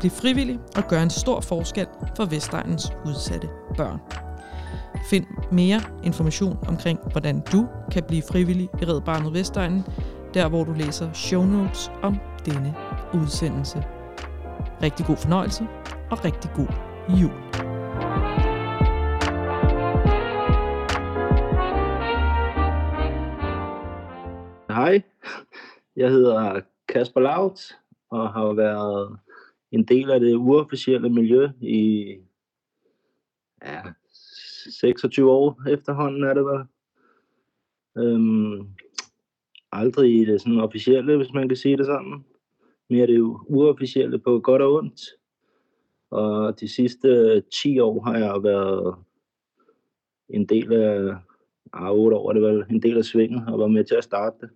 Bliv frivillig og gør en stor forskel for Vestegnens udsatte børn. Find mere information omkring, hvordan du kan blive frivillig i Red Barnet Vestegnen, der hvor du læser show notes om denne udsendelse. Rigtig god fornøjelse og rigtig god jul. Hej, jeg hedder Kasper Laut og har været en del af det uofficielle miljø i ja, 26 år efterhånden er det vel. Øhm, aldrig i det sådan officielle, hvis man kan sige det sådan. Mere det uofficielle på godt og ondt. Og de sidste 10 år har jeg været en del af, ah, 8 år er det vel, en del af svingen og var med til at starte det.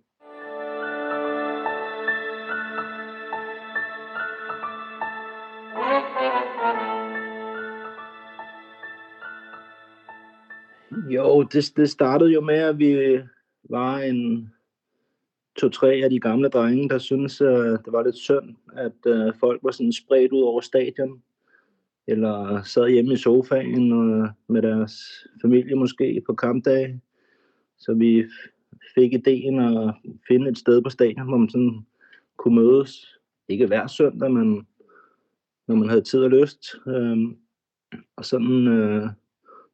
Jo, det, det startede jo med, at vi var en to-tre af de gamle drenge, der syntes, at det var lidt synd, at øh, folk var sådan spredt ud over stadion, eller sad hjemme i sofaen øh, med deres familie måske på kampdag. Så vi fik ideen at finde et sted på stadion, hvor man sådan kunne mødes. Ikke hver søndag, men når man havde tid og lyst. Øhm, og sådan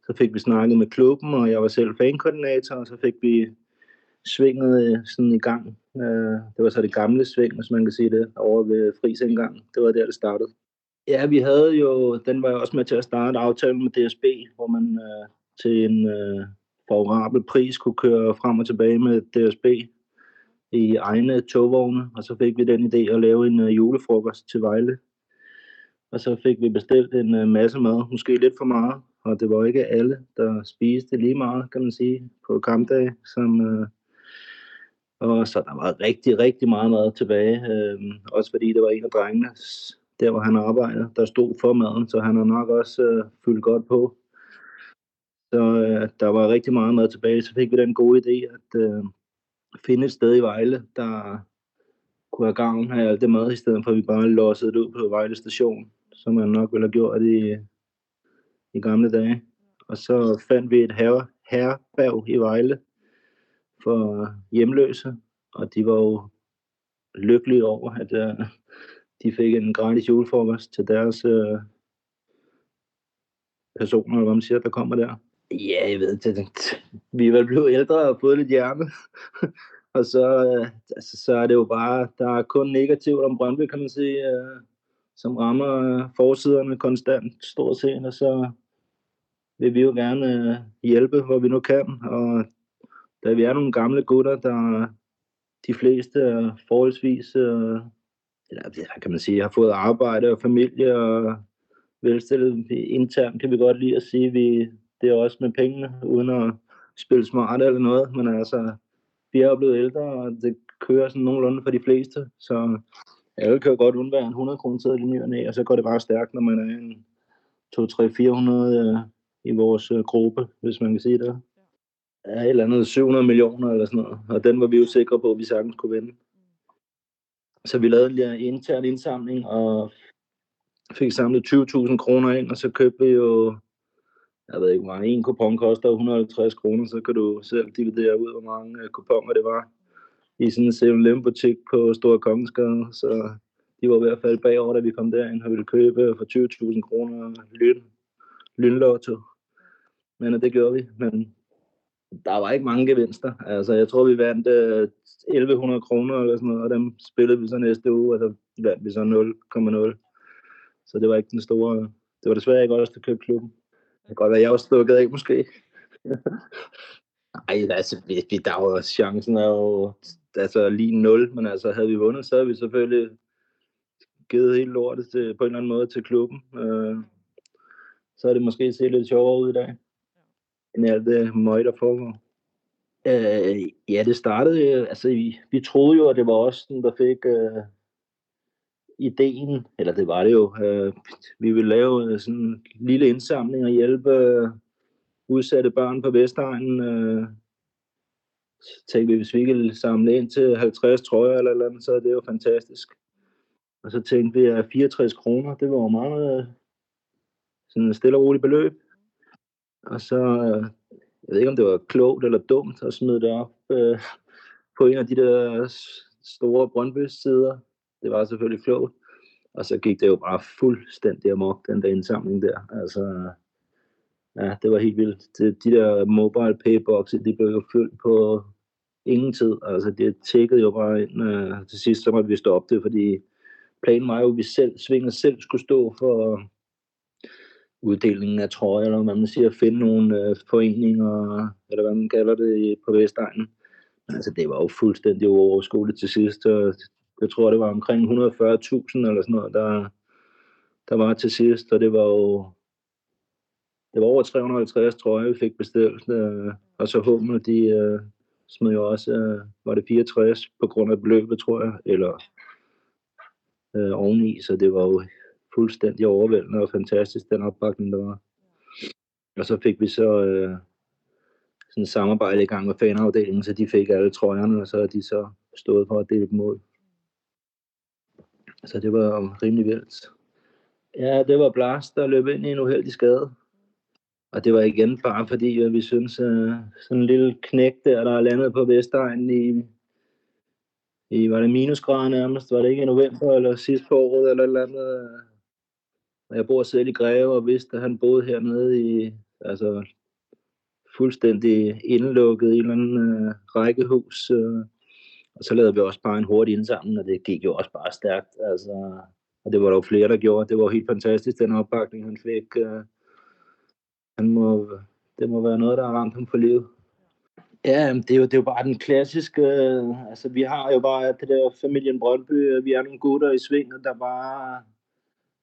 så fik vi snakket med klubben, og jeg var selv fankoordinator, og så fik vi svinget øh, sådan i gang. Øh, det var så det gamle sving, hvis man kan sige det, over ved Fris engang. Det var der, det startede. Ja, vi havde jo, den var jeg også med til at starte aftalen med DSB, hvor man øh, til en øh, favorabel pris kunne køre frem og tilbage med DSB i egne togvogne, og så fik vi den idé at lave en øh, julefrokost til Vejle. Og så fik vi bestilt en øh, masse mad, måske lidt for meget, og det var ikke alle, der spiste lige meget, kan man sige, på kampdag. Som, øh, og så der var rigtig, rigtig meget mad tilbage. Øh, også fordi det var en af drengene, der hvor han arbejdede, der stod for maden, så han har nok også øh, fyldt godt på. Så øh, der var rigtig meget mad tilbage. Så fik vi den gode idé at øh, finde et sted i Vejle, der kunne have gavn af alt det mad, i stedet for at vi bare lossede det ud på Vejle station, som man nok ville have gjort i i gamle dage. Og så fandt vi et herre, herrebag i Vejle for hjemløse, og de var jo lykkelige over, at uh, de fik en gratis julefrokost til deres uh, personer, eller hvad man siger, der kommer der. Ja, jeg ved det. Vi er vel blevet ældre og fået lidt hjerne. og så, uh, altså, så er det jo bare, der er kun negativt om Brøndby, kan man sige, uh, som rammer forsiderne konstant, stort set, og så vil vi jo gerne øh, hjælpe, hvor vi nu kan. Og da vi er nogle gamle gutter, der de fleste er forholdsvis, øh, eller eller kan man sige, har fået arbejde og familie og velstillet internt, kan vi godt lide at sige, vi, det er også med pengene, uden at spille smart eller noget, men altså, vi er jo blevet ældre, og det kører sådan nogenlunde for de fleste, så alle kan jo godt undvære en 100 kroner til i ny og så går det bare stærkt, når man er en 2, 3, 400 i vores øh, gruppe, hvis man kan sige det. Ja, et eller andet 700 millioner eller sådan noget, og den var vi jo sikre på, at vi sagtens kunne vinde. Så vi lavede en intern indsamling og fik samlet 20.000 kroner ind, og så købte vi jo, jeg ved ikke hvor mange, en kupon koster 150 kroner, så kan du selv dividere ud, hvor mange øh, kuponer det var i sådan en 7 butik på Store Kongensgade, så de var i hvert fald bagover, da vi kom derind og ville købe for 20.000 kroner lyn, lynlotto men øh, det gjorde vi. Men der var ikke mange gevinster. Altså, jeg tror, vi vandt øh, 1100 kroner eller sådan noget, og dem spillede vi så næste uge, og så vandt vi så 0,0. Så det var ikke den store... Det var desværre ikke også, der købte klubben. Det kan godt være, jeg også stukket af, måske. Nej, altså, vi, vi, der var chancen er jo altså, lige 0, men altså, havde vi vundet, så havde vi selvfølgelig givet helt lortet til, på en eller anden måde til klubben. Øh, så er det måske set lidt sjovere ud i dag, end alt det møg, der foregår. Øh, ja, det startede, altså vi, vi troede jo, at det var os, der fik øh, ideen, eller det var det jo, øh, vi ville lave øh, sådan en lille indsamling og hjælpe øh, udsatte børn på Vestegnen. Øh, tænkte vi, hvis vi kan samle ind til 50 trøjer eller eller andet, så er det jo fantastisk. Og så tænkte vi, at 64 kroner, det var jo meget øh, sådan et stille og roligt beløb. Og så, øh, jeg ved ikke om det var klogt eller dumt at smide det op øh, på en af de der store Brøndby-sider. Det var selvfølgelig klogt. Og så gik det jo bare fuldstændig amok, den der indsamling der. Altså, ja, det var helt vildt. De, de der mobile paybokse, de blev jo fyldt på ingen tid. Altså, det tækkede jo bare ind. Øh, til sidst så måtte vi stoppe det, fordi planen var jo, at vi selv, Svinger selv skulle stå for uddelingen af trøjer, eller hvad man siger, finde nogle øh, foreninger, eller hvad man kalder det, på Vestegnen. Altså, det var jo fuldstændig uoverskueligt til sidst, og jeg tror, det var omkring 140.000 eller sådan noget, der, der var til sidst, og det var jo det var over 350 trøjer, vi fik bestilt, øh, og så Hummel, de øh, smed jo også, øh, var det 64 på grund af beløbet, tror jeg, eller øh, oveni, så det var jo fuldstændig overvældende og fantastisk, den opbakning, der var. Og så fik vi så øh, sådan et samarbejde i gang med fanafdelingen, så de fik alle trøjerne, og så er de så stået for at dele dem ud. Så det var rimelig vildt. Ja, det var Blast, der løb ind i en uheldig skade. Og det var igen bare fordi, at vi synes, at sådan en lille knæk der, der er landet på Vestegnen i, i var det minusgrader nærmest, var det ikke i november eller sidst på året eller et eller andet. Og jeg bor selv i Greve og vidste, at han boede hernede i, altså fuldstændig indlukket i en eller anden uh, rækkehus. Uh, og så lavede vi også bare en hurtig indsamling, og det gik jo også bare stærkt. Altså, og det var der jo flere, der gjorde. Det var helt fantastisk, den opbakning, han fik. Uh, han må, det må være noget, der har ramt ham for livet. Ja, det er, jo, det er jo bare den klassiske, øh, altså vi har jo bare det der familien Brøndby, øh, vi er nogle gutter i svinget, der bare,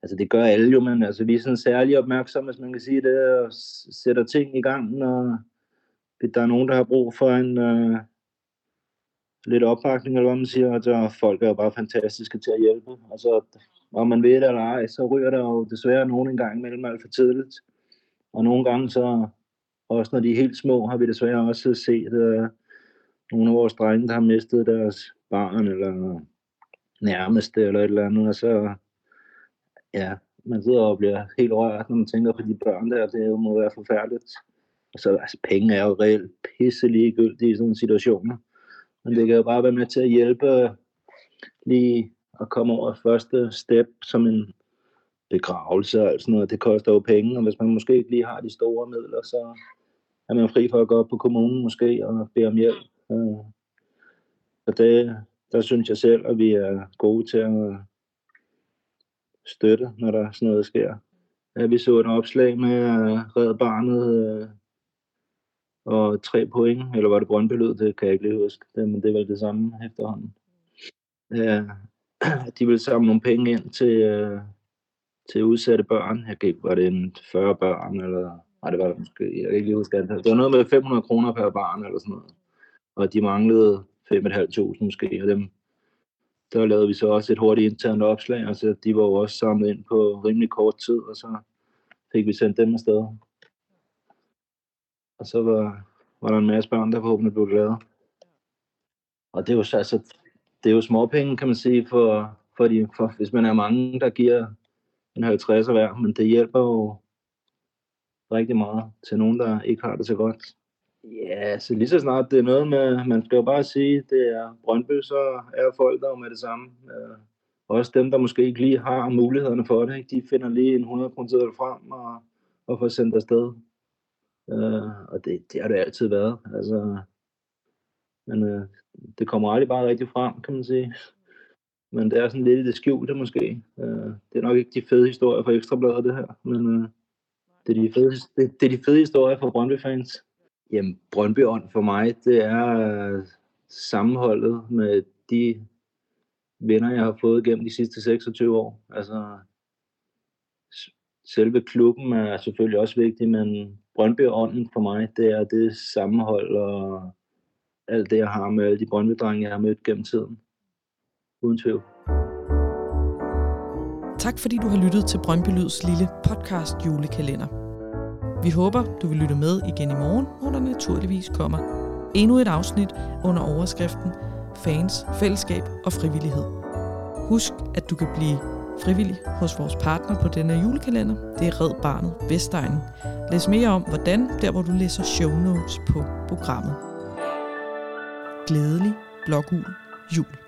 altså det gør alle jo, men altså vi er sådan særlig opmærksomme, hvis man kan sige det, og sætter ting i gang, når der er nogen, der har brug for en uh, lidt opbakning, eller hvad man siger, og folk er jo bare fantastiske til at hjælpe. Altså, om man ved det eller ej, så ryger der jo desværre nogen engang imellem alt for tidligt. Og nogle gange så, også når de er helt små, har vi desværre også set øh, nogle af vores drenge, der har mistet deres barn, eller nærmeste, eller et eller andet, og så, ja, man sidder og bliver helt rørt, når man tænker på de børn der, det må være forfærdeligt. Og så, altså, penge er jo reelt pisse ligegyldige i sådan en situation. Men det kan jo bare være med til at hjælpe øh, lige at komme over første step som en begravelser og sådan noget, det koster jo penge, og hvis man måske ikke lige har de store midler, så er man fri for at gå op på kommunen måske og bede om hjælp. Øh, så det, der synes jeg selv, at vi er gode til at støtte, når der sådan noget sker. Ja, vi så et opslag med øh, at redde barnet øh, og tre point, eller var det Brøndby det kan jeg ikke lige huske, det, men det er vel det samme efterhånden. Ja, de vil samle nogle penge ind til, øh, til udsatte børn. Jeg gik, var det en 40 børn, eller nej, det var måske, jeg kan ikke lige huske det. Altså, det var noget med 500 kroner per barn, eller sådan noget. Og de manglede 5.500 måske, og dem, der lavede vi så også et hurtigt internt opslag, og så de var jo også samlet ind på rimelig kort tid, og så fik vi sendt dem afsted. Og så var, var der en masse børn, der forhåbentlig blev glade. Og det er jo, altså, det er jo småpenge, kan man sige, for, for, de, for hvis man er mange, der giver en 50 hver, men det hjælper jo rigtig meget til nogen, der ikke har det så godt. Ja, så lige så snart det er noget med, man skal jo bare sige, det er Brøndby, så er folk der med det samme. Øh, også dem, der måske ikke lige har mulighederne for det, ikke? de finder lige en 100 kroner frem og, og får sendt afsted. Øh, og det, det har det altid været. Altså, men øh, det kommer aldrig bare rigtig frem, kan man sige men det er sådan lidt i det skjulte måske. Øh, det er nok ikke de fede historier for Ekstrabladet, det her, men øh, det, er de fede, det, det er de fede historier for Brøndby-fans. Jamen, brøndby for mig, det er øh, sammenholdet med de venner, jeg har fået gennem de sidste 26 år. Altså, selve klubben er selvfølgelig også vigtig, men Brøndby for mig, det er det sammenhold og alt det, jeg har med alle de Brøndby-drenge, jeg har mødt gennem tiden. Uden tvivl. Tak fordi du har lyttet til Brøndby Lyds lille podcast julekalender. Vi håber, du vil lytte med igen i morgen, hvor der naturligvis kommer endnu et afsnit under overskriften Fans, Fællesskab og Frivillighed. Husk, at du kan blive frivillig hos vores partner på denne julekalender. Det er Red Barnet Vestegnen. Læs mere om, hvordan, der hvor du læser show notes på programmet. Glædelig blågul jul.